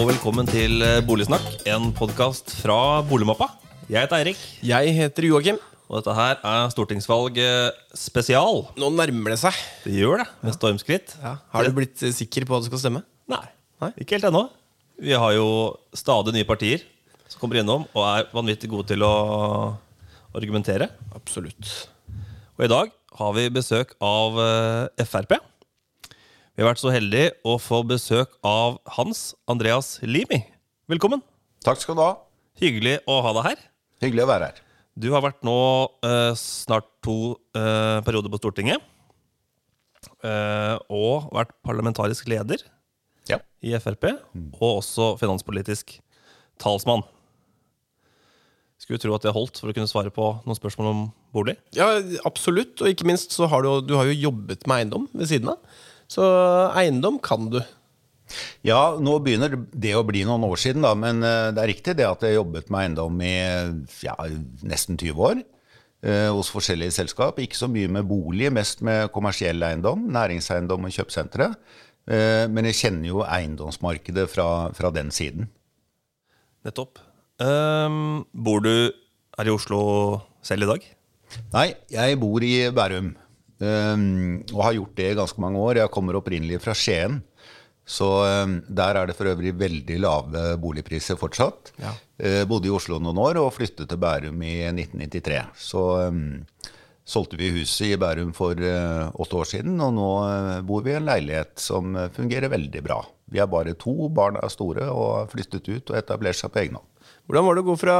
og velkommen til eh, Boligsnakk, en podkast fra Boligmappa. Jeg heter Eirik, Jeg heter Joakim. og dette her er stortingsvalg eh, spesial. Nå nærmer det seg. Det gjør det, med stormskritt. Har du blitt eh, sikker på at du skal stemme? Nei, Nei. ikke helt ennå. Vi har jo stadig nye partier som kommer innom og er vanvittig gode til å argumentere. Absolutt. Og i dag har vi besøk av Frp. Vi har vært så heldige å få besøk av Hans Andreas Limi. Velkommen. Takk skal du ha. Hyggelig å ha deg her. Hyggelig å være her. Du har vært nå eh, snart to eh, perioder på Stortinget. eh, og vært parlamentarisk leder Ja. i Frp. Og også finanspolitisk talsmann. Skulle tro at det holdt for å kunne svare på noen spørsmål om bolig. Ja, absolutt. Og ikke minst så har du, du har jo jobbet med eiendom ved siden av. Så eiendom kan du. Ja, nå begynner det å bli noen år siden, da, men eh, det er riktig det at jeg jobbet med eiendom i ja, nesten 20 år. eh, hos forskjellige selskap. Ikke så mye med bolig, mest med kommersiell eiendom, næringseiendom og kjøpesentre. Eh, men jeg kjenner jo eiendomsmarkedet fra, fra den siden. Nettopp. Um, bor du her i Oslo selv i dag? Nei, jeg bor i Bærum. Ehm, og har gjort det i ganske mange år. Jeg kommer opprinnelig fra Skien. Så um, der er det for øvrig veldig lave boligpriser fortsatt. Ja. Uh, bodde i Oslo noen år og flyttet til Bærum i 1993. Så um, solgte vi huset i Bærum for uh, åtte år siden, og nå uh, bor vi i en leilighet som fungerer veldig bra. Vi er bare to, barna er store og har flyttet ut og etablert seg på egen hånd. Hvordan var det å gå fra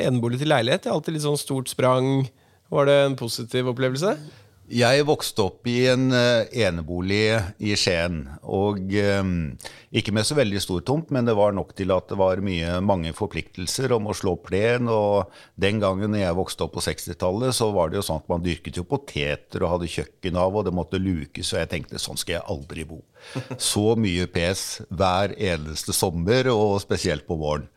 enebolig til leilighet? Det er alltid litt sånn stort sprang. Var det en positiv opplevelse? Jeg vokste opp i en eh, enebolig i Skien. Og eh, ikke med så veldig stor tomt, men det var nok til at det var mye, mange forpliktelser om å slå plen. Og den gangen jeg vokste opp på 60-tallet, så var det jo sånn at man dyrket jo poteter og hadde kjøkken av, og det måtte lukes. Og jeg tenkte sånn skal jeg aldri bo. Så mye pes hver eneste sommer, og spesielt på våren.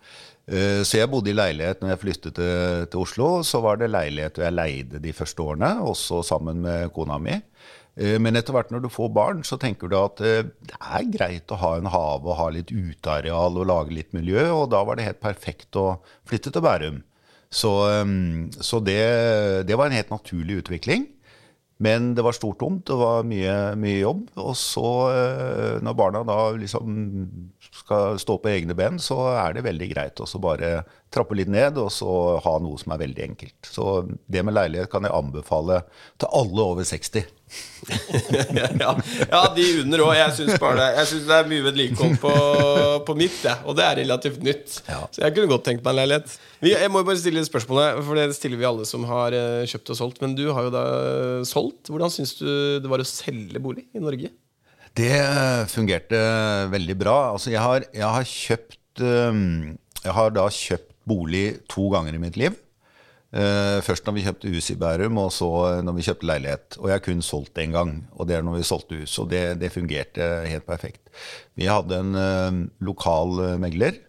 Eh, Så jeg bodde i leilighet når jeg flyttet til, til Oslo. Så var det leilighet jeg leide de første årene, også sammen med kona mi. Eh, Men etter hvert når du får barn, så tenker du at eh, det er greit å ha en hage og ha litt uteareal og lage litt miljø, og da var det helt perfekt å flytte til Bærum. Så, så det, det var en helt naturlig utvikling. Men det var stort tomt, det var mye, mye jobb. Og så, eh, når barna da liksom skal stå på egne ben, så er det veldig greit å bare trappe litt ned og så ha noe som er veldig enkelt. Så det med leilighet kan jeg anbefale til alle over 60. ja, ja, de under òg. Jeg syns det det er mye vedlikehold på, på mitt, ja. og det er relativt nytt. Ja. Så jeg kunne godt tenkt meg en leilighet. Jeg må bare stille spørsmålet, for det stiller vi alle som har eh, kjøpt og solgt. Men du har jo da solgt. Hvordan syns du det var å selge bolig i Norge? Det fungerte veldig bra. Altså, jeg har, jeg har kjøpt Jeg har da kjøpt bolig to ganger i mitt liv. Eh, først når vi kjøpte hus i Bærum, og så når vi kjøpte leilighet. Og jeg har kun solgt én gang, og det er når vi solgte hus. Og det, det fungerte helt perfekt. Vi hadde en lokal øh, megler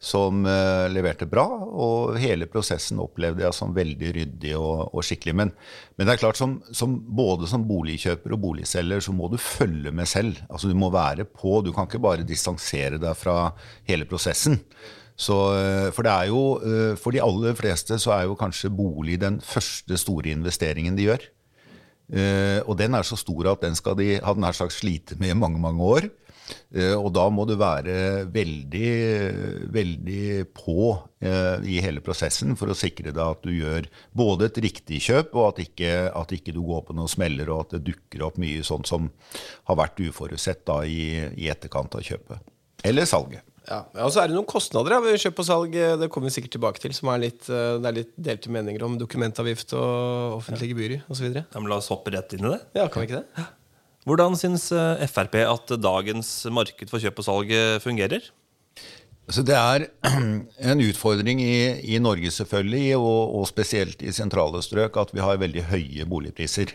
som eh, leverte bra, og hele prosessen opplevde jeg som veldig ryddig og, og skikkelig. Men, men det er klart, som, som, både som boligkjøper og boligselger, så må du følge med selv. Altså Du må være på, du kan ikke bare distansere deg fra hele prosessen. Så, eh, for det er jo, eh, for de aller fleste så er jo kanskje bolig den første store investeringen de gjør. Eh, og den er så stor at den skal de ha nær sagt slite med i mange, mange år. Og da må du være veldig, veldig på i hele prosessen for å sikre deg at du gjør både et riktig kjøp, og at ikke, at ikke du går på noen smeller, og at det dukker opp mye sånt som har vært uforutsett da i, i etterkant av kjøpet. Eller salget. Ja, Og så er det noen kostnader ved kjøp og salg. Det kommer vi sikkert tilbake til. Som er litt, eh, det er litt delte meninger om dokumentavgift og offentlige gebyrer osv. Ja, men la oss hoppe rett inn i det. Ja, kan vi ikke det? Hvordan syns eh, Frp at dagens marked for kjøp og salg eh, fungerer? Så det er en utfordring i, i Norge selvfølgelig, og, og spesielt i sentrale strøk, at vi har veldig høye boligpriser.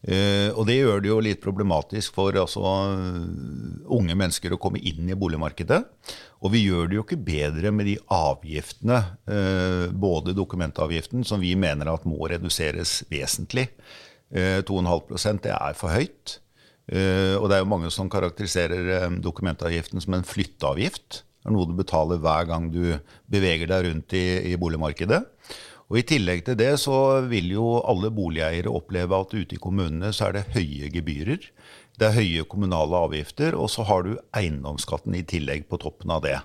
Eh, og det gjør det jo litt problematisk for altså, unge mennesker å komme inn i boligmarkedet. Og vi gjør det jo ikke bedre med de avgiftene, uh, både dokumentavgiften, som vi mener at må reduseres vesentlig. Uh, 2,5 det er for høyt. Eh, og det er jo mange som karakteriserer eh, dokumentavgiften som en flytteavgift. Det er noe du betaler hver gang du beveger deg rundt i, i boligmarkedet. Og I tillegg til det så vil jo alle boligeiere oppleve at ute i kommunene så er det høye gebyrer. Det er høye kommunale avgifter, og så har du eiendomsskatten i tillegg på toppen av det.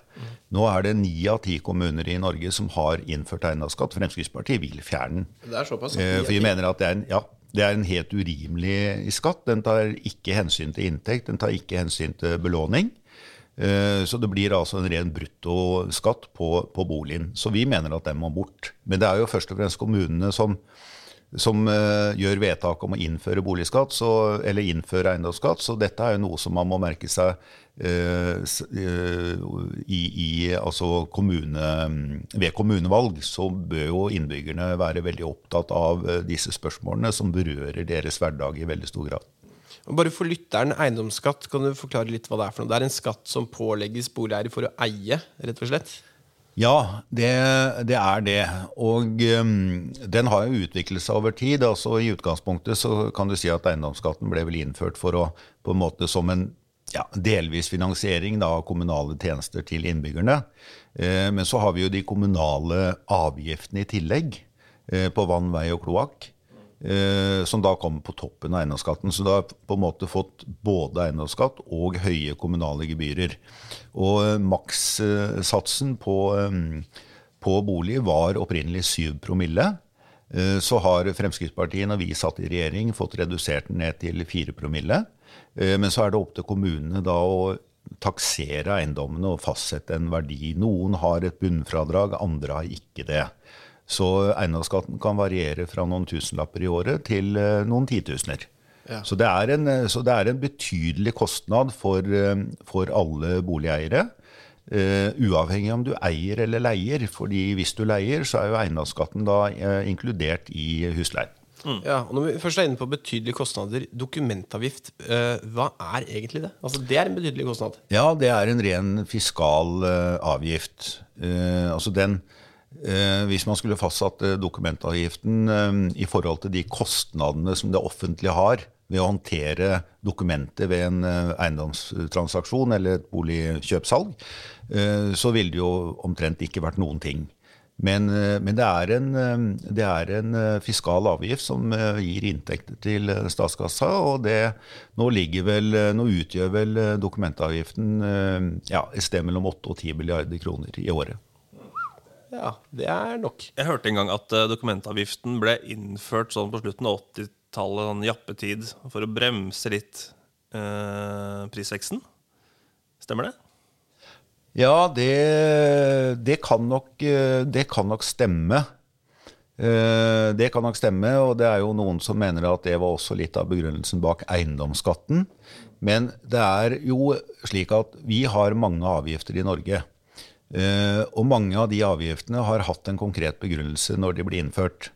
Nå er det ni av ti kommuner i Norge som har innført eiendomsskatt. Fremskrittspartiet vil fjerne den. Det er såpass. Eh, For vi mener at det er en, ja, det er en helt urimelig skatt. Den tar ikke hensyn til inntekt, den tar ikke hensyn til belåning. Eh, Så det blir altså en ren bruttoskatt på, på boligen. Så vi mener at den må bort. Men det er jo først og fremst kommunene som, som eh, gjør vedtak om å innføre boligskatt, så, eller innføre eiendomsskatt. Så dette er jo noe som man må merke seg eh, eh, i, i altså kommune, ved kommunevalg. Så bør jo innbyggerne være veldig opptatt av disse spørsmålene som berører deres hverdag i veldig stor grad. Bare for lytteren, eiendomsskatt, kan du forklare litt hva det er for noe? Det er en skatt som pålegges boligeiere for å eie, rett og slett? Ja, det, det er det. Og um, den har jo utviklet seg over tid. altså I utgangspunktet så kan du si at eiendomsskatten ble vel innført for å på en måte som en ja, delvis finansiering da, av kommunale tjenester til innbyggerne. Eh, men så har vi jo de kommunale avgiftene i tillegg eh, på vann, vei og kloakk. Eh, som da kommer på toppen av eiendomsskatten. Så du har på en måte fått både eiendomsskatt og høye kommunale gebyrer. Og eh, makssatsen på, eh, på bolig var opprinnelig 7 promille. Så har Fremskrittspartiet, når vi satt i regjering, fått redusert den ned til 4 promille. Men så er det opp til kommunene da å taksere eiendommene og fastsette en verdi. Noen har et bunnfradrag, andre har ikke det. Så eiendomsskatten kan variere fra noen tusenlapper i året til eh, noen titusener. Ja. Så, det er en, så det er en betydelig kostnad for, eh, for alle boligeiere. Uh, uavhengig om du eier eller leier. fordi hvis du leier, så er jo eiendomsskatten da uh, inkludert i husleien. Ja, og Når vi først er inne på betydelige kostnader, dokumentavgift, uh, hva er egentlig det? Altså, Det er en betydelig kostnad. Ja, det er en ren fiskal eh, avgift. Eh, altså den eh, Hvis man skulle fastsatt eh, dokumentavgiften eh, i forhold til de kostnadene som det offentlige har ved å håndtere dokumenter ved en eh, eiendomstransaksjon eller et boligkjøpsalg, eh, så ville det jo omtrent ikke vært noen ting. Men, eh, men det, er en, eh, det er en eh, fiskal avgift som eh, gir inntekter til eh, statskassa. Og det, nå, vel, eh, nå utgjør vel eh, dokumentavgiften eh, ja, et sted mellom 8 og 10 milliarder kroner i året. Ja, det er nok. Jeg hørte en gang at eh, dokumentavgiften ble innført sånn på slutten av 80-tallet, sånn jappetid, for å bremse litt eh, prisveksten. Stemmer det? Ja, det, det, kan nok, eh, det kan nok stemme. Eh, Det kan nok stemme, og det er jo noen som mener at det var også litt av begrunnelsen bak eiendomsskatten. Men det er jo slik at vi har mange avgifter i Norge. Eh, Og mange av de avgiftene har hatt en konkret begrunnelse når de blir innført.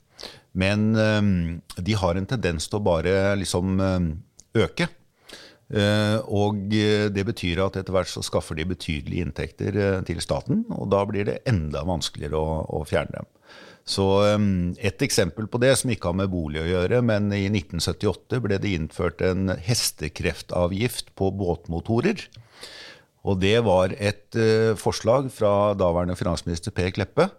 Men eh, de har en tendens til å bare liksom eh, øke. Og det betyr at etter hvert så skaffer de betydelige inntekter til staten, og da blir det enda vanskeligere å, å fjerne dem. Så Et eksempel på det, som ikke har med bolig å gjøre, men i 1978 ble det innført en hestekreftavgift på båtmotorer. Og det var et eh, forslag fra daværende finansminister Per Kleppe.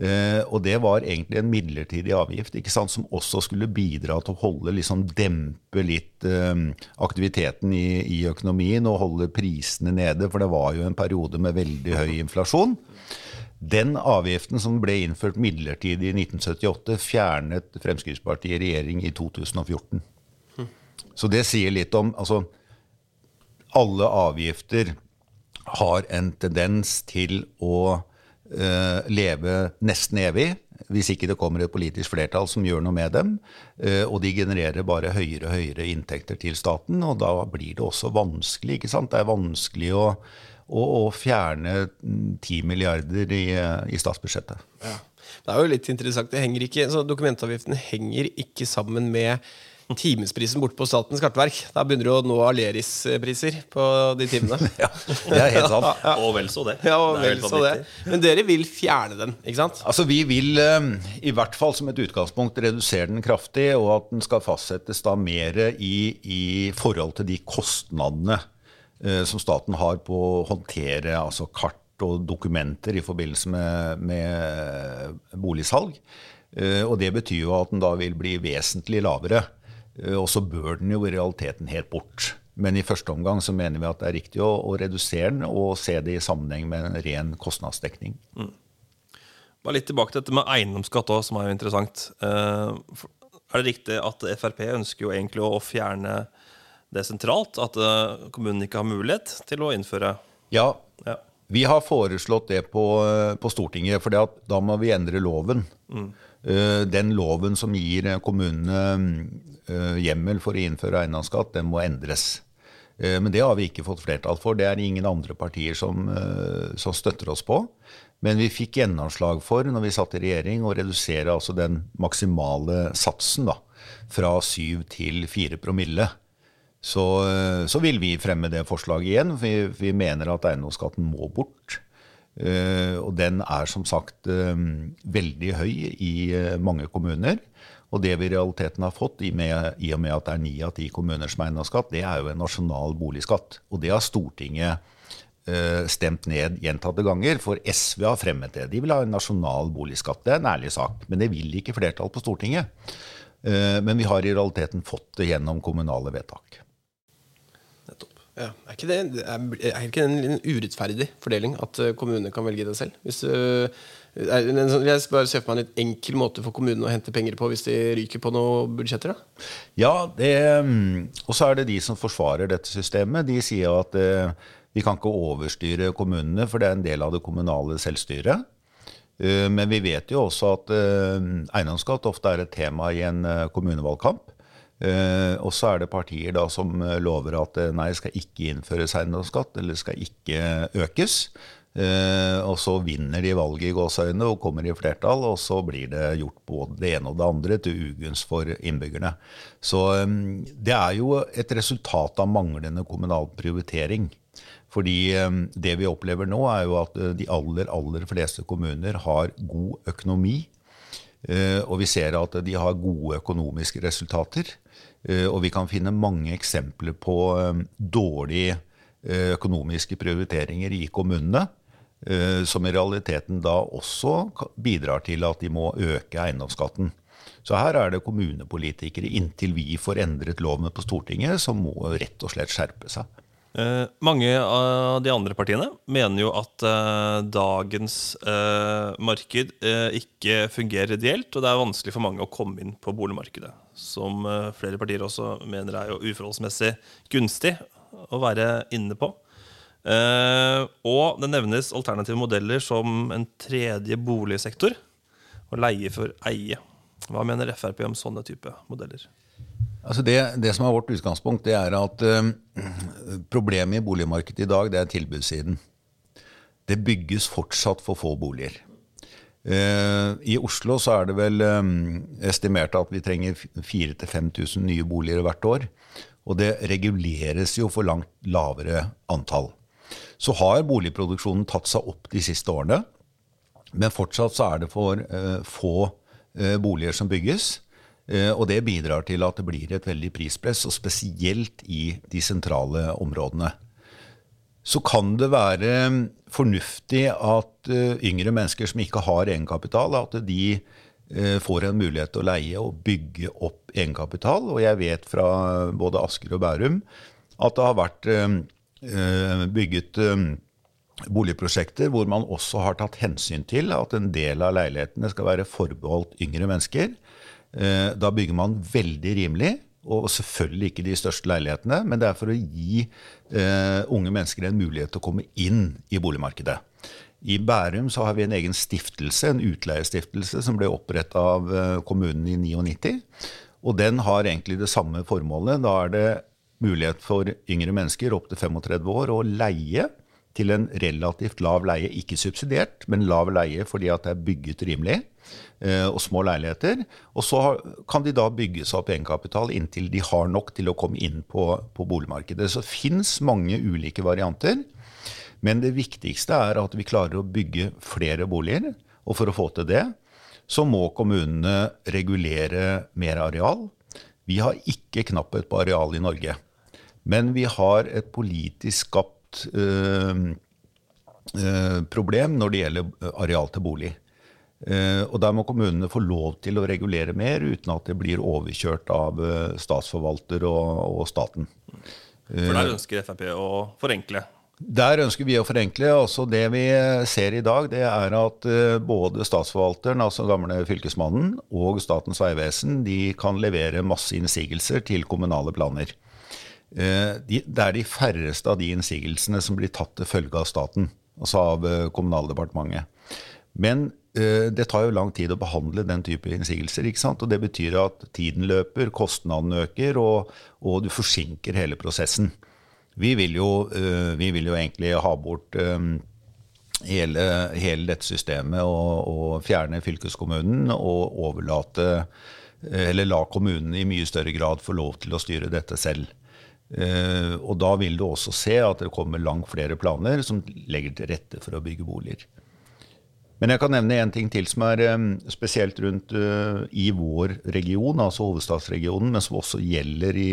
Eh, og det var egentlig en midlertidig avgift som også skulle bidra til å holde, liksom dempe litt eh, aktiviteten i, i økonomien og holde prisene nede, for det var jo en periode med veldig høy inflasjon. Den avgiften som ble innført midlertidig i 1978, fjernet Fremskrittspartiet i regjering i 2014. Så det sier litt om altså, Alle avgifter har en tendens til å eh, leve nesten evig, hvis ikke det kommer et politisk flertall som gjør noe med dem. Eh, og de genererer bare høyere og høyere inntekter til staten, og da blir det også vanskelig. ikke sant? Det er vanskelig å, å, å fjerne mm, 10 milliarder i, i statsbudsjettet. Ja. Det er jo litt interessant. Det henger ikke, så Dokumentavgiften henger ikke sammen med timesprisen borte på Statens kartverk. Da begynner du å nå Aleris-priser på de timene. Ja, det er helt sant. Og vel så det. Ja, Det er vel så det. Men dere vil fjerne den, ikke sant? Altså Vi vil eh, i hvert fall som et utgangspunkt redusere den kraftig, og at den skal fastsettes da mer i, i forhold til de kostnadene eh, som staten har på å håndtere altså kart og dokumenter i forbindelse med, med boligsalg. Eh, og det betyr jo at den da vil bli vesentlig lavere. Eh, og så bør den jo i realiteten helt bort. Men i første omgang så mener vi at det er riktig å, å redusere den og se det i sammenheng med en ren kostnadsdekning. Mm. Bare litt tilbake til dette med eiendomsskatt òg, som er jo interessant. Eh, er det riktig at Frp ønsker jo egentlig å fjerne det sentralt? At kommunen ikke har mulighet til å innføre Ja. ja. Vi har foreslått det på, på Stortinget, for da må vi endre loven. Mm. Den loven som gir kommunene Eh, hjemmel for å innføre eiendomsskatt, den må endres. Eh, men det har vi ikke fått flertall for. Det er ingen andre partier som, eh, som støtter oss på. Men vi fikk gjennomslag for, når vi satt i regjering, å redusere altså den maksimale satsen da, fra 7 til 4 promille. Så, så, vil vi fremme det forslaget igjen, for vi, vi mener at eiendomsskatten må bort. Uh, og den er som sagt uh, veldig høy i uh, mange kommuner. Og det vi i realiteten har fått, i, med, i og med at det er ni av ti kommuner som har eiendomsskatt, det er jo en nasjonal boligskatt. Og det har Stortinget stemt ned gjentatte ganger, for SV har fremmet det. De vil ha en nasjonal boligskatt. Det er en ærlig sak. Men det vil ikke flertall på Stortinget. Men vi har i realiteten fått det gjennom kommunale vedtak. Ja, er, ikke det, er ikke det en urettferdig fordeling at eh, kommunene kan velge det selv? Hvis uh, Sånn, jeg bare ser for meg en litt enkel måte for kommunene å hente penger på hvis de ryker på noen budsjetter? da? Ja, mm, og så er det de som forsvarer dette systemet. De sier at eh, vi kan ikke overstyre kommunene, for det er en del av det kommunale selvstyret. Eh, men vi vet jo også at eh, eiendomsskatt ofte er et tema i en kommunevalgkamp. Og så er det partier da som lover at nei, skal ikke innføres eiendomsskatt, eller skal ikke økes. Eh, og så vinner de valget i gåseøynene og kommer i flertall, og så blir det gjort både det ene og det andre til ugunst for innbyggerne. Så eh, det er jo et resultat av manglende kommunal prioritering. Fordi eh, det vi opplever nå, er jo at de aller, aller fleste kommuner har god økonomi. Og vi ser at de har gode økonomiske resultater. Og vi kan finne mange eksempler på dårlige økonomiske prioriteringer i kommunene. Eh, som i realiteten da også bidrar til at de må øke eiendomsskatten. Så her er det kommunepolitikere, inntil vi får endret lovene på Stortinget, som må rett og slett skjerpe seg. Eh, mange av de andre partiene mener jo at eh, dagens eh, marked eh, ikke fungerer ideelt, og det er vanskelig for mange å komme inn på boligmarkedet. Som eh, flere partier også mener er jo uforholdsmessig gunstig å være inne på. Uh, og det nevnes alternative modeller som en tredje boligsektor og leie for eie. Hva mener Frp om sånne type modeller? Altså det, det, som er vårt utgangspunkt, det er at uh, problemet i boligmarkedet i dag det er tilbudssiden. Det bygges fortsatt for få boliger. Uh, I Oslo så er det vel um, estimert at vi trenger 4000-5000 nye boliger hvert år. Og det reguleres jo for langt lavere antall. Så har boligproduksjonen tatt seg opp de siste årene. Men fortsatt så er det for uh, få boliger som bygges. Og det bidrar til at det blir et veldig prispress, og spesielt i de sentrale områdene. Så kan det være fornuftig at yngre mennesker som ikke har egenkapital, at de får en mulighet til å leie og bygge opp egenkapital. Og jeg vet fra både Asker og Bærum at det har vært Eh, bygget eh, boligprosjekter hvor man også har tatt hensyn til at en del av leilighetene skal være forbeholdt yngre mennesker. Eh, da bygger man veldig rimelig, og selvfølgelig ikke de største leilighetene, men det er for å gi unge mennesker en mulighet til å komme inn i boligmarkedet. I Bærum så har vi en egen stiftelse, en utleiestiftelse, som ble opprettet av kommunen i 99. Og den har egentlig det samme formålet. Da er det mulighet for yngre mennesker opp til 35 år å leie til en relativt lav leie, ikke subsidiert, men lav leie fordi at det er bygget rimelig, eh, og små leiligheter. Og så kan de da bygge seg opp egenkapital inntil de har nok til å komme inn på, på boligmarkedet. Så det fins mange ulike varianter. Men det viktigste er at vi klarer å bygge flere boliger. Og for å få til det, så må kommunene regulere mer areal. Vi har ikke knapphet på areal i Norge. Men vi har et politisk skapt øh, problem når det gjelder areal til bolig. Og Der må kommunene få lov til å regulere mer uten at det blir overkjørt av statsforvalter og, og staten. For der ønsker Frp å forenkle? Der ønsker vi å forenkle. Også det vi ser i dag, det er at eh, både Statsforvalteren, altså gamle Fylkesmannen, og Statens vegvesen de kan levere masse innsigelser til kommunale planer. Eh, det er de færreste av de innsigelsene som blir tatt til følge av staten, altså av eh, Kommunaldepartementet. Men det tar jo lang tid å behandle den type innsigelser. ikke sant? Og Det betyr at tiden løper, kostnadene øker, og, og du forsinker hele prosessen. Vi vil jo, eh, vi vil jo egentlig ha bort eh, hele, hele dette systemet og, og, fjerne fylkeskommunen og overlate eh, Eller la kommunene i mye større grad få lov til å styre dette selv. Og da vil du også se at det kommer langt flere planer som legger til rette for å bygge boliger. Men jeg kan nevne en ting til som er spesielt rundt i vår region, altså hovedstadsregionen, men som også gjelder i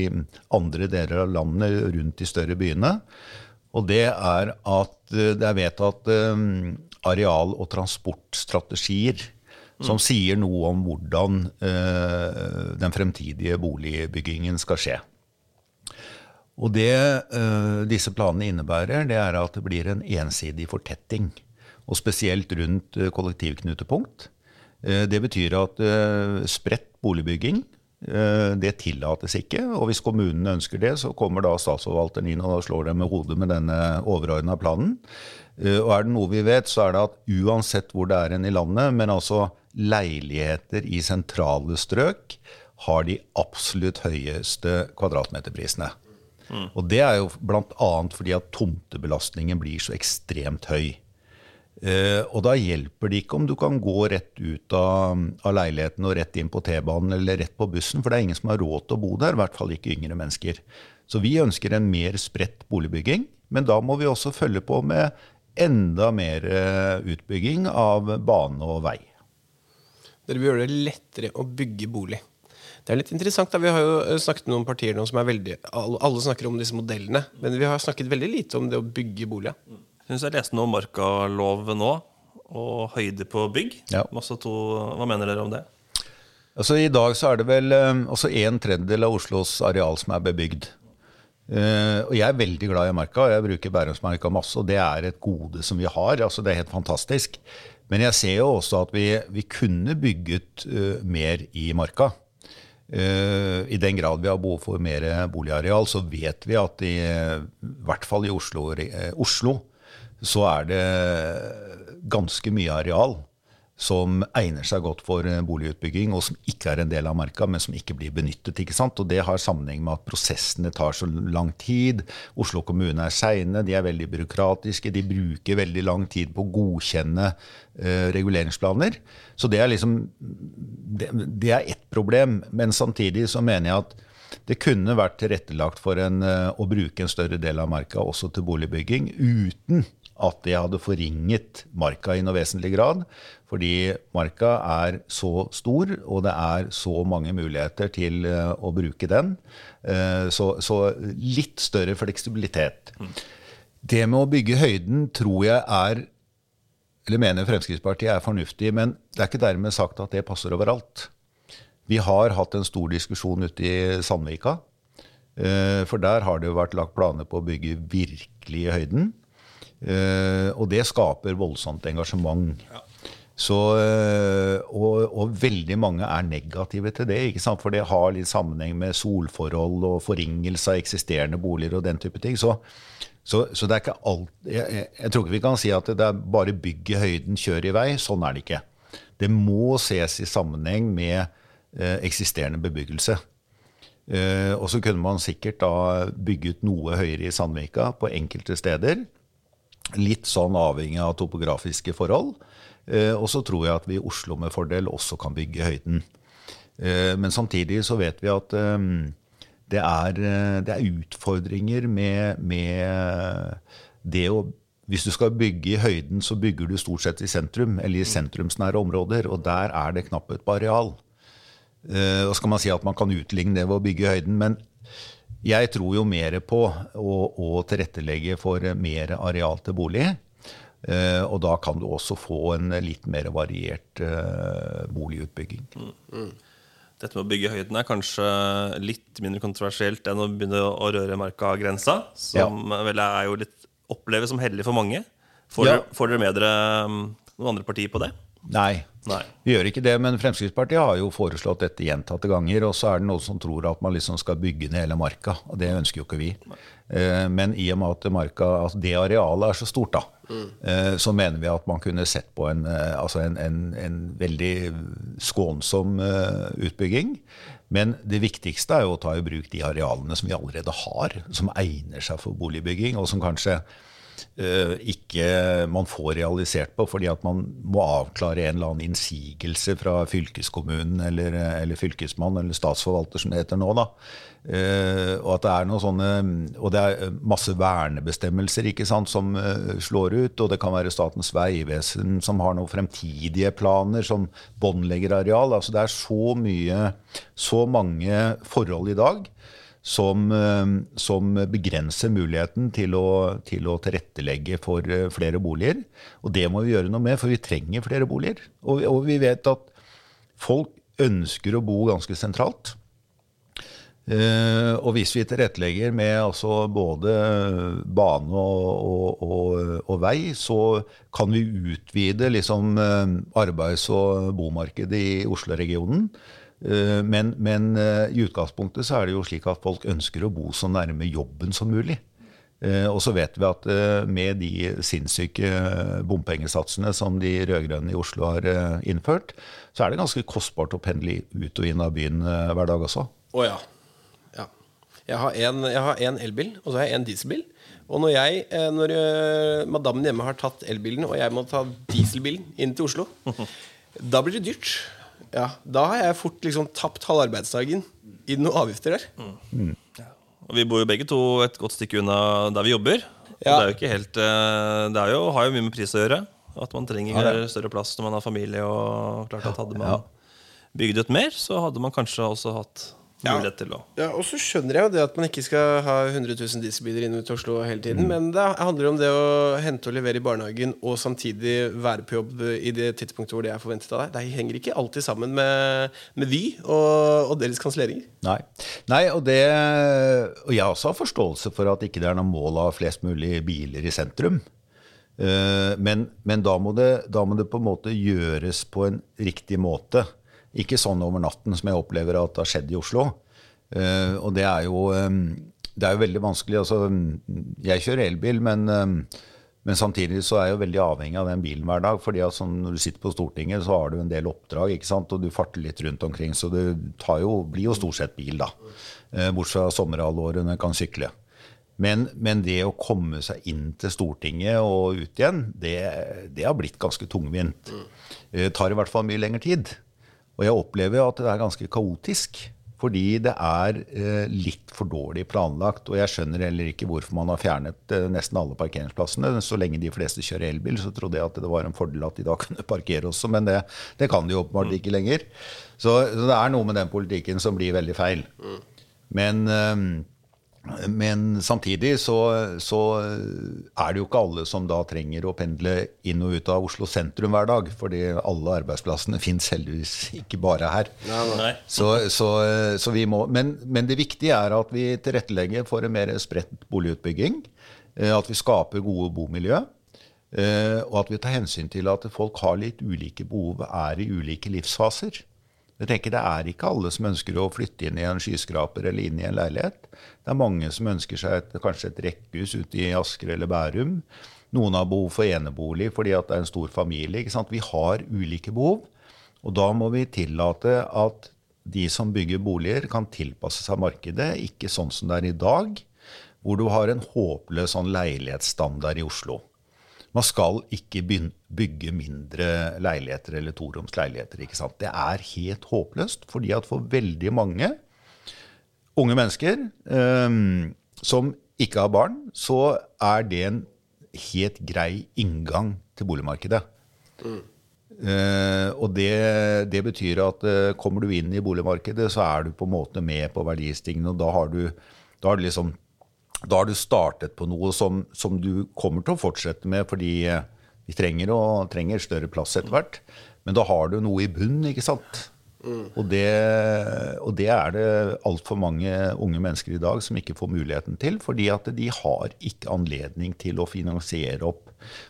andre deler av landet rundt de større byene. Og det er at det er vedtatt areal- og transportstrategier som mm. sier noe om hvordan den fremtidige boligbyggingen skal skje. Og det disse planene innebærer, det er at det blir en ensidig fortetting og spesielt rundt eh, kollektivknutepunkt. Eh, det betyr at eh, spredt boligbygging det tillates ikke. Og hvis kommunene ønsker det, så kommer da statsforvalteren inn og slår dem med hodet med denne overordna planen. Og er det noe vi vet, så er det at uansett hvor det er en i landet, men altså leiligheter i sentrale strøk har de absolutt høyeste kvadratmeterprisene. Mm. Og det er jo bl.a. fordi at tomtebelastningen blir så ekstremt høy. Uh, og da hjelper det ikke om du kan gå rett ut av, av leiligheten og rett inn på T-banen eller rett på bussen, for det er ingen som har råd til å bo der, i hvert fall ikke yngre mennesker. Så vi ønsker en mer spredt boligbygging, men da må vi også følge på med enda mer uh, utbygging av bane og vei. Dere vil gjøre det lettere å bygge bolig. Det er litt interessant. da, Vi har jo eh, snakket med noen partier nå som er veldig Alle snakker om disse modellene, men vi har snakket veldig lite om det å bygge boliger. Syns jeg leste noe om markalov nå, og høyde på bygg. Ja. To, hva mener dere om det? Altså I dag så er det vel eh, altså en tredjedel av Oslos areal som er bebygd. Uh, og jeg er veldig glad i marka, og jeg bruker Bærumsmarka masse. Og det er et gode som vi har. altså Det er helt fantastisk. Men jeg ser jo også at vi, vi kunne bygget uh, mer i marka. Uh, I den grad vi har behov for mer boligareal, så vet vi at i, i hvert fall i Oslo, Oslo så er det ganske mye areal som egner seg godt for eh, boligutbygging, og som ikke er en del av marka, men som ikke blir benyttet. ikke sant? Og Det har sammenheng med at prosessene tar så lang tid. Oslo kommune er seine, de er veldig byråkratiske, de bruker veldig lang tid på å godkjenne uh, reguleringsplaner. Så det er liksom det, det er ett problem. Men samtidig så mener jeg at det kunne vært tilrettelagt for en, uh, å bruke en større del av marka også til boligbygging, uten at jeg hadde forringet marka i noe vesentlig grad. Fordi marka er så stor, og det er så mange muligheter til uh, å bruke den. Uh, så, så, litt større fleksibilitet. Mm. Det med å bygge høyden tror jeg er eller mener Fremskrittspartiet er fornuftig, men det er ikke dermed sagt at det passer overalt. Vi har hatt en stor diskusjon ute i Sandvika. Uh, for der har det jo vært lagt planer på å bygge virkelig i høyden. Uh, og det skaper voldsomt engasjement. Ja. Så, uh, og, og, veldig mange er negative til det, for det har litt sammenheng med solforhold og forringelse av eksisterende boliger og den type ting. Så, så, så det er ikke alt jeg, jeg, tror ikke vi kan si at det er bare bygg i høyden, kjør i vei. Sånn er det ikke. Det må ses i sammenheng med uh, eksisterende bebyggelse. og så kunne man sikkert da bygget noe høyere i Sandvika på enkelte steder. Litt sånn avhengig av topografiske forhold. Eh, og så tror jeg at vi i Oslo med fordel også kan bygge høyden. Eh, men samtidig så vet vi at eh, det er, det er utfordringer med, med, det å Hvis du skal bygge i høyden, så bygger du stort sett i sentrum, eller i sentrumsnære områder. Og der er det knapphet på areal. Og skal man si at man kan utligne det ved å bygge i høyden, men jeg tror jo mer på å, å tilrettelegge for mer areal til bolig. Uh, og da kan du også få en litt mer variert uh, boligutbygging. Dette med å bygge høyden er kanskje litt mindre kontroversielt enn å begynne å røre markagrensa, som vel er jo litt oppleves som hellig for mange. Får, Ja. dere, får dere med dere um, noen andre partier på det? Nei, Nei. vi gjør ikke det. Men Fremskrittspartiet har jo foreslått dette gjentatte ganger. Og så er det noen som tror at man liksom skal bygge ned hele marka. Og det ønsker jo ikke vi. Eh, Men i og med at marka, altså det arealet er så stort, da, eh, så mener vi at man kunne sett på en, eh, altså en, en, en veldig skånsom eh, utbygging. Men det viktigste er jo å ta i bruk de arealene som vi allerede har, som egner seg for boligbygging, og som kanskje ikke man får realisert på, fordi at man må avklare en eller annen innsigelse fra fylkeskommunen eller, eller fylkesmann eller statsforvalter, som det heter nå. da. Eh, og at det er noen sånne, og det er masse vernebestemmelser ikke sant, som eh, slår ut. Og det kan være Statens vegvesen som har noen fremtidige planer som båndlegger areal. Altså det er så mye, så mange forhold i dag som, eh, som begrenser muligheten til å, til å tilrettelegge for eh, flere boliger. Og det må vi gjøre noe med, for vi trenger flere boliger. Og, og vi vet at folk ønsker å bo ganske sentralt. Uh, og hvis vi tilrettelegger med altså både bane og, og, og, og vei, så kan vi utvide liksom, arbeids- og bomarkedet i Oslo-regionen. Eh, men men eh, i utgangspunktet så er det jo slik at folk ønsker å bo så nærme jobben som mulig. Eh, og så vet vi at med de sinnssyke bompengesatsene som de rød-grønne i Oslo har innført, så er det ganske kostbart å pendle ut og inn av byen hver dag også. Å ja. ja. Jeg har en, jeg har en elbil, og så har jeg en dieselbil. Og når jeg, når madammen hjemme har tatt elbilen, og jeg må ta dieselbilen inn til Oslo, da blir det dyrt. Ja, Da har jeg fort liksom tapt halve arbeidsdagen i noen avgifter der. Og vi bor jo begge to et godt stykke unna der vi jobber. Og Ja. Det er jo ikke helt eh, Det er jo, har jo mye med pris å gjøre. At man trenger Ja, ja. større plass når man har familie. Og klart at Hadde man bygd ut mer, så hadde man kanskje også hatt Ja. Mulighet til å Ja, Og så skjønner jeg jo det at man ikke skal ha 100 000 dieselbiler inn til Oslo hele tiden. Men det handler om det å hente og levere i barnehagen og samtidig være på jobb i det tidspunktet hvor det er forventet av deg. Det henger ikke alltid sammen med, med Vy og, og deres kanselleringer. Nei. Nei og, det, og jeg også har forståelse for at ikke det er noe mål ha flest mulig biler i sentrum. Eh, Men, men da, må det, da må det på en måte gjøres på en riktig måte. Ikke sånn over natten som jeg opplever at det har skjedd i Oslo. Uh, Og det er jo, um, det er jo veldig vanskelig. Altså, jeg kjører elbil, men, um, men samtidig så er jeg jo veldig avhengig av den bilen hver dag. fordi at sånn, når du sitter på Stortinget, så har du en del oppdrag, ikke sant? og du farter litt rundt omkring. Så det jo, blir jo stort sett bil, da. Uh, Bortsett fra sommerhalvåret når jeg kan sykle. Men, men det å komme seg inn til Stortinget og ut igjen, det, det har blitt ganske tungvint. Det tar i hvert fall mye lengre tid. Og jeg opplever at det er ganske kaotisk. Fordi det er eh, litt for dårlig planlagt. Og jeg skjønner heller ikke hvorfor man har fjernet eh, nesten alle parkeringsplassene. Så lenge de fleste kjører elbil, så trodde jeg at det var en fordel at de da kunne parkere også. Men det, det kan de jo åpenbart ikke lenger. Så, så det er noe med den politikken som blir veldig feil. Men, eh, men samtidig så, så er det jo ikke alle som da trenger å pendle inn og ut av Oslo sentrum hver dag. Fordi alle arbeidsplassene fins heldigvis ikke bare her. Nei. Så, så, så vi må, men, men det viktige er at vi tilrettelegger for en mer spredt boligutbygging. eh, At vi skaper gode bomiljø. eh, Og at vi tar hensyn til at folk har litt ulike behov, er i ulike livsfaser. Jeg tenker Det er ikke alle som ønsker å flytte inn i en skyskraper eller inn i en leilighet. Det er mange som ønsker seg et, kanskje et rekkehus ute i Asker eller Bærum. Noen har behov for enebolig fordi det er en stor familie. Vi har ulike behov. Og da må vi tillate at de som bygger boliger, kan tilpasse seg markedet. Ikke sånn som det er i dag, hvor du har en håpløs sånn leilighetsstandard i Oslo. Man skal ikke bygge mindre leiligheter eller toroms leiligheter. ikke sant? Det er helt håpløst, fordi at for veldig mange unge mennesker eh, som ikke har barn, så er det en helt grei inngang til boligmarkedet. Eh, og det, det betyr at uh, kommer du inn i boligmarkedet, så er du på en måte med på verdistigningen, og da har du, da har du liksom da har du startet på noe som, som du kommer til å fortsette med, fordi eh, Vi trenger, og, trenger større plass etter hvert. Men da har du noe i bunnen, ikke sant? Og, det, og det er det altfor mange unge mennesker i dag som ikke får muligheten til. Fordi at de har ikke anledning til å finansiere opp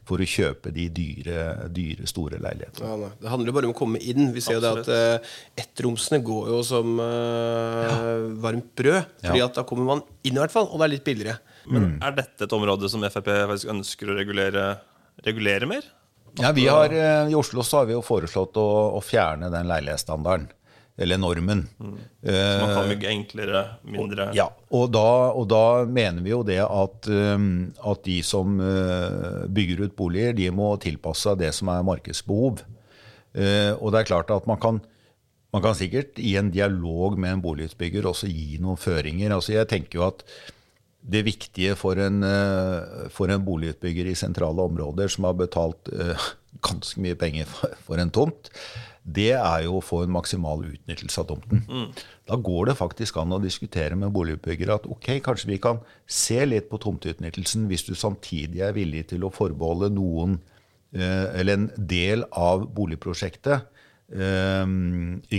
for å kjøpe de dyre, dyre store leilighetene. Ja, det handler jo bare om å komme inn. Vi ser jo det at uh, ettromsene går jo som uh, varmt brød. Fordi Ja. at da kommer man inn i hvert fall, og det er litt billigere. Men er dette et område som Frp faktisk ønsker å regulere, regulere mer? Ja, vi har, eh, I Oslo så har vi jo foreslått å, å fjerne den leilighetsstandarden. Eller normen. Så man kan bygge enklere, mindre Ja, og da, og da mener vi jo det at, at de som bygger ut boliger, de må tilpasse seg det som er markedsbehov. Og det er klart at man kan, man kan sikkert i en dialog med en boligutbygger også gi noen føringer. Altså jeg tenker jo at det viktige for en, uh, for en boligutbygger i sentrale områder som har betalt uh, ganske mye penger for, en tomt, det er jo å få en maksimal utnyttelse av tomten. Da går det faktisk an å diskutere med boligutbyggere at ok, kanskje vi kan se litt på tomteutnyttelsen hvis du samtidig er villig til å forbeholde noen, eh, eller en del av boligprosjektet, eh,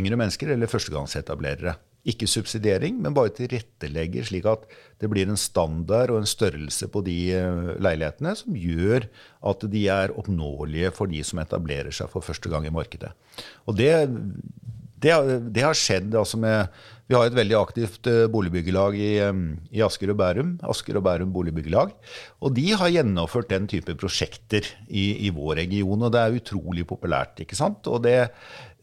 yngre mennesker eller førstegangsetablerere. Ikke subsidiering, men bare tilrettelegger slik at det blir en standard og en størrelse på de eh, leilighetene som gjør at de er oppnåelige for de som etablerer seg for første gang i markedet. Og det, det, det har skjedd altså med Vi har et veldig aktivt eh, boligbyggelag i, i Asker og Bærum. Asker og Bærum boligbyggelag. Og de har gjennomført den type prosjekter i, i vår region, og det er utrolig populært. ikke sant? Og det,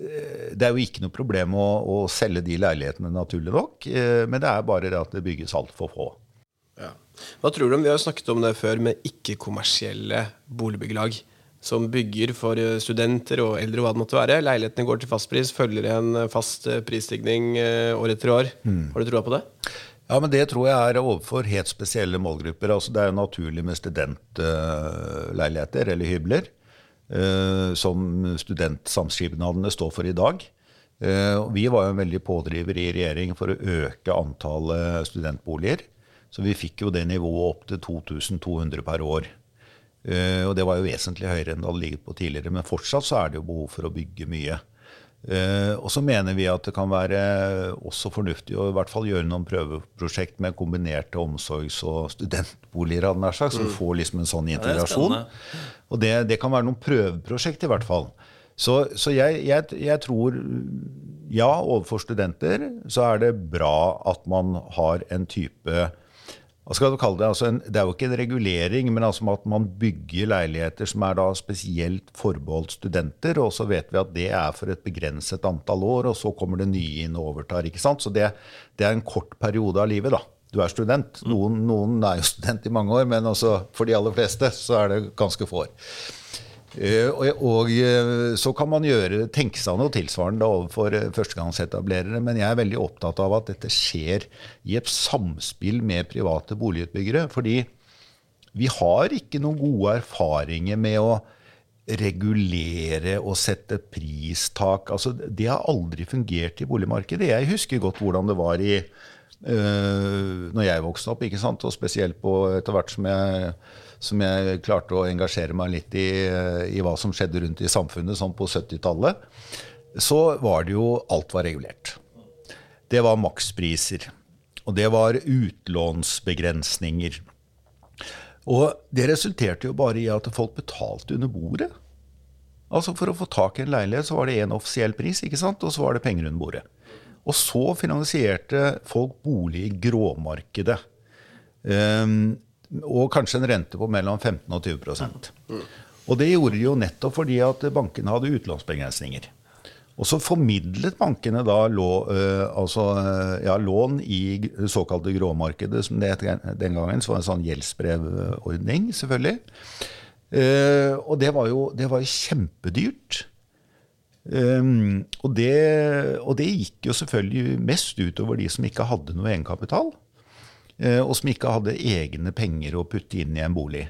eh, det er jo ikke noe problem å, å selge de leilighetene, naturlig nok, eh, men det er bare det at det bygges altfor få. Ja. Hva tror du om, Vi har snakket om det før med ikke-kommersielle boligbyggelag. Som bygger for eh, studenter og eldre og hva det måtte være. Leilighetene går til fastpris, følger en eh, fast eh, prisstigning år etter år. Har du troa på det? Ja, men Det tror jeg er overfor helt spesielle målgrupper. Altså, det er jo naturlig med studentleiligheter eller hybler, som studentsamskipnadene står for i dag. Vi var jo en veldig pådriver i regjering for å øke antallet studentboliger. Så vi fikk jo det nivået opp til 2200 per år. Eh, og det var jo vesentlig høyere enn det hadde ligget på tidligere. Men fortsatt så er det jo behov for å bygge mye. Eh, og så mener vi at det kan være også fornuftig å i hvert fall gjøre noen prøveprosjekt med kombinerte omsorgs- og studentboliger, hadde nær sagt, så du får liksom en sånn integrasjon. og det, det kan være noen prøveprosjekt, i hvert fall. Så, så jeg, jeg, jeg tror ja, overfor studenter så er det bra at man har en type hva skal du kalle det? Altså en, det er jo ikke en regulering, men altså at man bygger leiligheter som er da spesielt forbeholdt studenter, og så vet vi at det er for et begrenset antall år, og så kommer det nye inn og overtar. ikke sant? Så det, det er en kort periode av livet, da. Du er student. Noen, noen er jo student i mange år, men også for de aller fleste så er det ganske få år. Eh, og, eh, så kan man gjøre, tenke seg noe tilsvarende overfor eh, førstegangsetablerere, men jeg er veldig opptatt av at dette skjer i et samspill med private boligutbyggere. Fordi vi har ikke noen gode erfaringer med å regulere og sette pristak. Altså, det har aldri fungert i boligmarkedet. Jeg husker godt hvordan det var i øh, når jeg vokste opp, og spesielt på etter hvert som jeg, som jeg klarte å engasjere meg litt i, i hva som skjedde rundt i samfunnet sånn på 70-tallet, så var det jo Alt var regulert. Det var makspriser. Og det var utlånsbegrensninger. Og det resulterte jo bare i at folk betalte under bordet. Altså For å få tak i en leilighet så var det én offisiell pris, ikke sant? og så var det penger under bordet. Og så finansierte folk bolig i gråmarkedet. Um, og kanskje en rente på mellom 15 og 20% Og det gjorde de jo nettopp fordi at bankene hadde utlånsbegrensninger. Og så formidlet bankene da lå, øh, altså, øh, ja, lån i såkalte gråmarkedet, som det het den gangen. Så var en sånn gjeldsbrevordning, selvfølgelig. Uh, og det var jo det var kjempedyrt. Um, og, det, og det gikk jo selvfølgelig mest utover de som ikke hadde noe egenkapital. Eh, og som ikke hadde egne penger å putte inn i en bolig.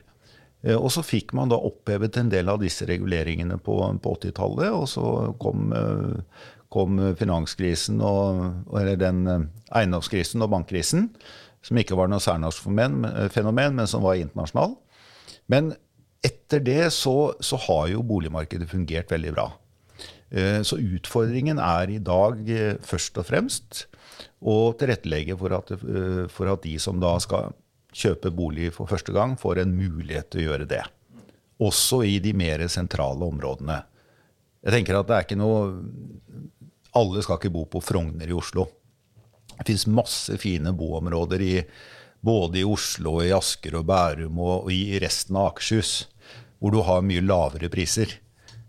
Eh, Og så fikk man da opphevet en del av disse reguleringene på, på 80-tallet, og så kom, eh, kom finanskrisen, og, eller den eiendomskrisen og bankkrisen, som ikke var noe særnorsk fenomen, men som var internasjonal. Men etter det så, så har jo boligmarkedet fungert veldig bra. Så utfordringen er i dag først og fremst å tilrettelegge for at, eh, for at de som da skal kjøpe bolig for første gang, får en mulighet til å gjøre det. Også i de mer sentrale områdene. Jeg tenker at det er ikke noe Alle skal ikke bo på Frogner i Oslo. Det fins masse fine boområder i, både i Oslo, i Asker og Bærum og, og i resten av Akershus, hvor du har mye lavere priser.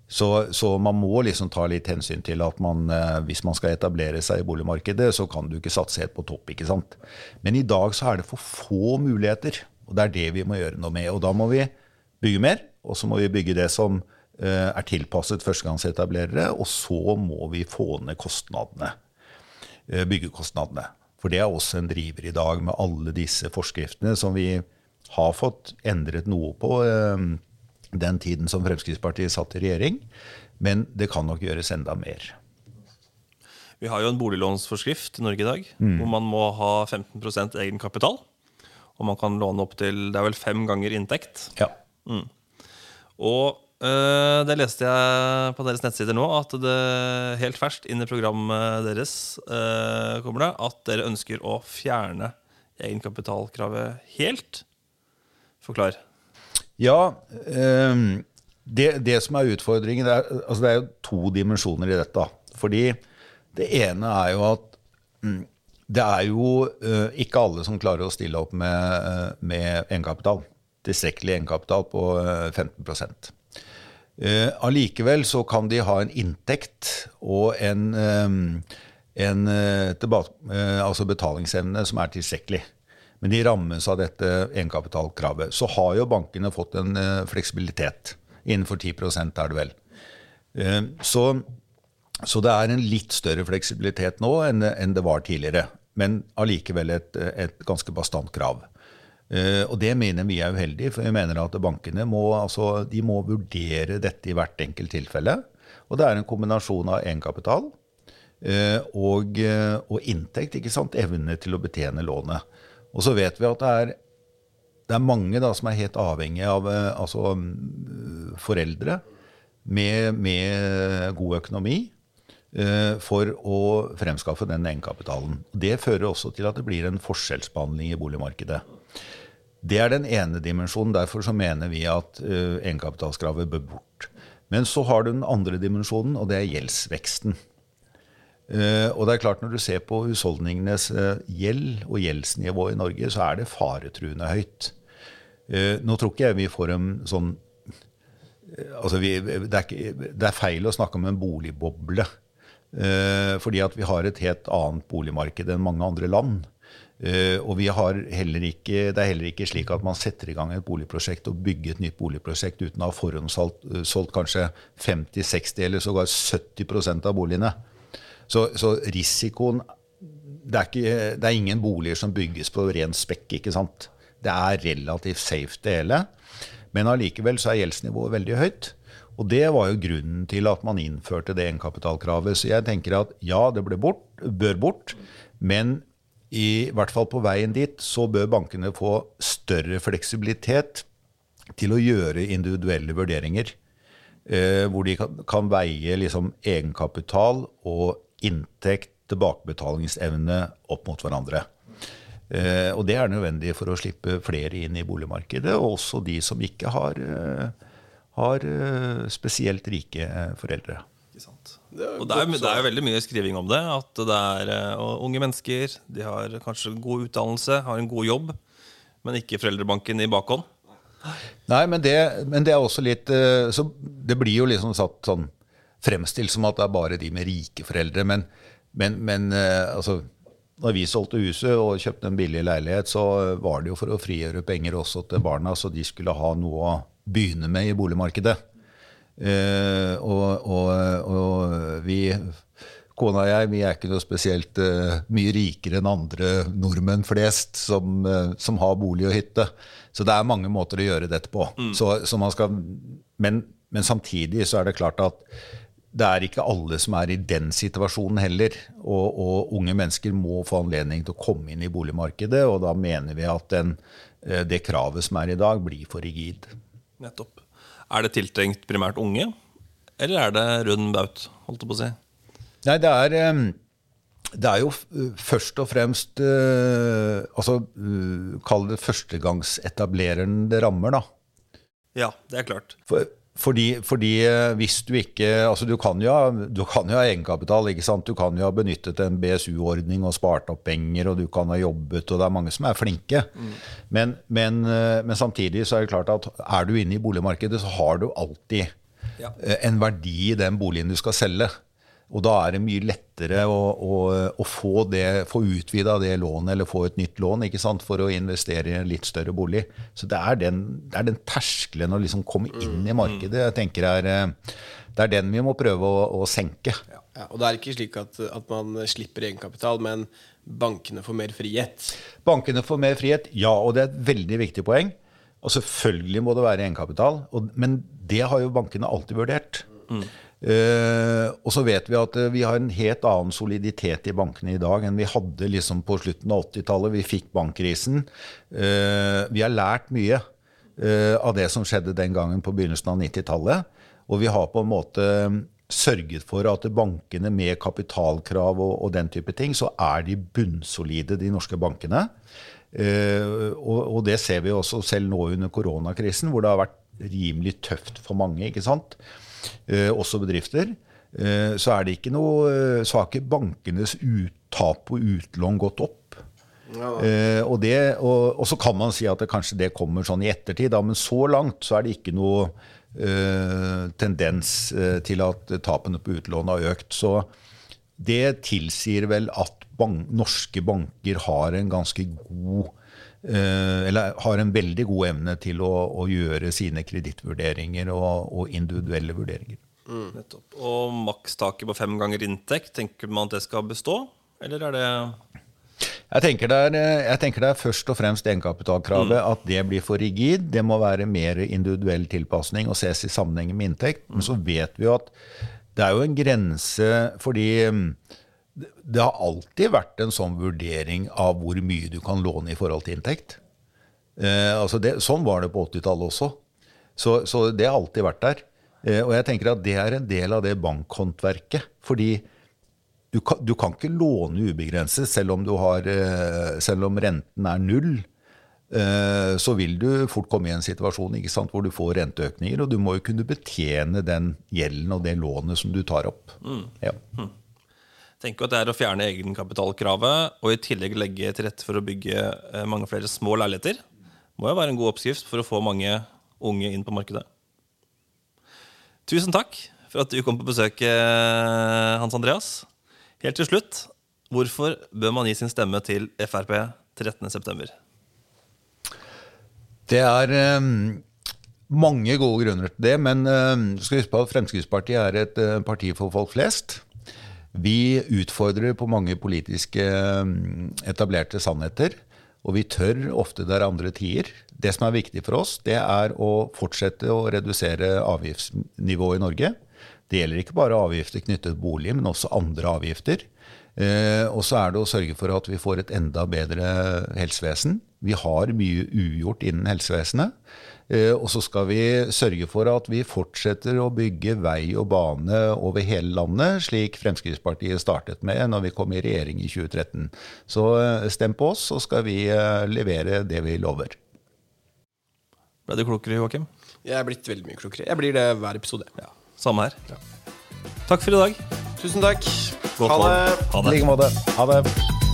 Så, så, man må liksom ta litt hensyn til at man, eh, hvis man skal etablere seg i boligmarkedet, så kan du ikke satse helt på topp. ikke sant? Men i dag så er det for få muligheter, og det er det vi må gjøre noe med. Og da må vi bygge mer, og så må vi bygge det som eh, er tilpasset førstegangsetablerere, og så må vi få ned kostnadene, eh, byggekostnadene. For det er også en driver i dag med alle disse forskriftene som vi har fått endret noe på. Den tiden som Fremskrittspartiet satt i regjering. Men det kan nok gjøres enda mer. Vi har jo en boliglånsforskrift i Norge i dag mm. hvor man må ha 15% egenkapital. Og man kan låne opp til det er vel fem ganger inntekt. Ja. Mm. Og øh, det leste jeg på deres nettsider nå, at det helt ferskt inn i programmet deres øh, kommer det at dere ønsker å fjerne egenkapitalkravet helt. Forklar. Ja, um, det, det, som er utfordringen det er, altså det er jo to dimensjoner i dette. Fordi det ene er jo at um, det er jo uh, ikke alle som klarer å stille opp med, uh, med egenkapital. Tilstrekkelig egenkapital på uh, 15 Allikevel så kan de ha en inntekt og en, um, en altså betalingsevne som er tilstrekkelig men de rammes av dette egenkapitalkravet. Så har jo bankene fått en uh, fleksibilitet. Innenfor 10 er det vel. Uh, så, så, det er en litt større fleksibilitet nå enn, det var tidligere. Men allikevel et, et ganske bastant krav. Uh, og det mener vi er uheldig, for vi mener at bankene må, altså, må vurdere dette i hvert enkelt tilfelle. Og det er en kombinasjon av egenkapital og, og inntekt. ikke sant? Evne til å betjene lånet. Og så vet vi at det er, det er mange da, som er helt avhengige av eh, altså, mm, foreldre med, med, god økonomi uh, for å fremskaffe den egenkapitalen. Det fører også til at det blir en forskjellsbehandling i boligmarkedet. Det er den ene dimensjonen. Derfor så mener vi at uh, egenkapitalskravet bør bort. Men så har du den andre dimensjonen, og det er gjeldsveksten. Uh, og det er klart Når du ser på husholdningenes uh, gjeld og gjeldsnivå i Norge, så er det faretruende høyt. Uh, nå tror ikke jeg vi får en sånn altså vi, det, er ikke, det, er feil å snakke om en boligboble. fordi at vi har et helt annet boligmarked enn mange andre land. og har heller ikke, det er heller ikke slik at man setter i gang et boligprosjekt og bygger et nytt boligprosjekt uten å ha forhåndssolgt kanskje 50-60 eller sågar 70% av boligene. Så, så risikoen det er, ikke, det er, ingen boliger som bygges på ren spekk. ikke sant? Det er relativt safe, det hele. Men allikevel er gjeldsnivået veldig høyt. Og det var jo grunnen til at man innførte det egenkapitalkravet. Så jeg tenker at ja, det bort, bør bort. Men i hvert fall på veien dit så bør bankene få større fleksibilitet til å gjøre individuelle vurderinger. Eh, hvor de kan, kan veie liksom egenkapital og inntekt, tilbakebetalingsevne opp mot hverandre. Eh, og det er nødvendig for å slippe flere inn i boligmarkedet, og også de som ikke har, eh, har eh, spesielt rike foreldre. Det er, og det er, det er, veldig mye skriving om det. At det er unge mennesker. De har kanskje god utdannelse, har en god jobb, men ikke foreldrebanken i bakhånd. Nei, men det, men det er også litt Så det blir jo liksom satt sånn fremstilt som at det er bare de med rike foreldre. Men, men, men uh, altså, når vi solgte huset og kjøpte en billig leilighet, så var det jo for å frigjøre penger også til barna, så de skulle ha noe å begynne med i boligmarkedet. Uh, og, og, og, vi, kona og jeg, vi er ikke noe spesielt uh, mye rikere enn andre nordmenn flest som, som, har bolig og hytte. Så det er mange måter å gjøre dette på. Mm. Så, så skal, men, men samtidig så er det klart at det er ikke alle som er i den situasjonen heller. Og, og, unge mennesker må få anledning til å komme inn i boligmarkedet. Og da mener vi at den, eh, det kravet som er i dag, blir for rigid. Nettopp. Er det tiltenkt primært unge, eller er det rund baut? holdt jeg på å si? Nei, det er, eh, det er jo først og fremst eh, Altså, kall det førstegangsetablereren det rammer, da. Ja, det er klart. For, fordi, fordi, eh, hvis du ikke altså du kan, jo du kan jo ha egenkapital. ikke sant? Du kan jo ha benyttet en BSU-ordning og spart opp penger, og du kan ha jobbet, og det er mange som er flinke. Mm. Men, men, eh, men, samtidig så er det klart at er du inne i boligmarkedet, så har du alltid ja. Eh, en verdi i den boligen du skal selge. Og da er det mye lettere å, å, å få, det, få utvida det lånet, eller få et nytt lån for å investere i en litt større bolig. Så det er den, det er den terskelen å liksom komme inn i markedet jeg tenker er, eh, det er den vi må prøve å, å senke. Ja, ja, og det er ikke slik at, at man slipper egenkapital, men bankene får mer frihet? Bankene får mer frihet, ja. Og det er et veldig viktig poeng. Og selvfølgelig må det være egenkapital, men det har jo bankene alltid vurdert. Mm. Uh, og så vet vi at uh, vi har en helt annen soliditet i bankene i dag enn vi hadde liksom på slutten av 80-tallet. Vi fikk bankkrisen. Uh, vi har lært mye av det som skjedde den gangen på begynnelsen av 90-tallet. Og vi har på en måte sørget for at bankene med kapitalkrav og, og den type ting, så er de bunnsolide, de norske bankene. Og, og, det ser vi også selv nå under koronakrisen, hvor det har vært rimelig tøft for mange. ikke sant? Eh, også bedrifter, eh, så er det ikke noe eh, Så har ikke bankenes uttap på utlån gått opp. Ja, og, det, og, og, så kan man si at det, kanskje det kommer sånn i ettertid, da, men så langt så er det ikke noe uh, tendens uh, til at tapene på utlån har økt. Så det tilsier vel at bank, norske banker har en ganske god Eller har en veldig god evne til å, å gjøre sine kredittvurderinger og, og individuelle vurderinger. Mm. Og makstaket på fem ganger inntekt, tenker man at det skal bestå, eller er det jeg tenker, er, jeg tenker, det er, først og fremst egenkapitalkravet. Mm. At det blir for rigid. Det må være mer individuell tilpasning og ses i sammenheng med inntekt. Mm. Men så vet vi jo at det er jo en grense fordi det har alltid vært en sånn vurdering av hvor mye du kan låne i forhold til inntekt. Eh, altså det, sånn var det på 80-tallet også. Så, så, det har alltid vært der. Eh, og jeg tenker at det er en del av det bankhåndverket. Fordi du kan, du kan ikke låne ubegrenset selv om, har, eh, selv om renten er null. Eh, så vil du fort komme i en situasjon sant, hvor du får renteøkninger. Og du må jo kunne betjene den gjelden og det lånet som du tar opp. Mm. Ja. Mm. Tenker at det er å fjerne egenkapitalkravet og i tillegg legge til rette for å bygge mange flere små leiligheter. Må jo være en god oppskrift for å få mange unge inn på markedet. Tusen takk for at du kom på besøk, eh, Hans Andreas. Helt til slutt, hvorfor bør man gi sin stemme til Frp 13.9.? Det er um, mange gode grunner til det, men um, skal huske på at Fremskrittspartiet er et uh, parti for folk flest. Vi utfordrer på mange politiske um, etablerte sannheter. Og vi tør ofte der andre tier. Det som er viktig for oss, det er å fortsette å redusere avgiftsnivået i Norge. Det gjelder ikke bare avgifter knyttet til bolig, men også andre avgifter. Eh, og så er det å sørge for at vi får et enda bedre helsevesen. Vi har mye ugjort innen helsevesenet. Eh, og så skal vi sørge for at vi fortsetter å bygge vei og bane over hele landet, slik Fremskrittspartiet startet med når vi kom i regjering i 2013. Så eh, stem på oss, så skal vi eh, levere det vi lover. Ble du klokere, Joakim? Jeg er blitt veldig mye klokere. Jeg blir det hver episode. Ja, Samme her. Ja. Takk for i dag. Tusen takk. Godt ha det. Ha det. I like måte. Ha det.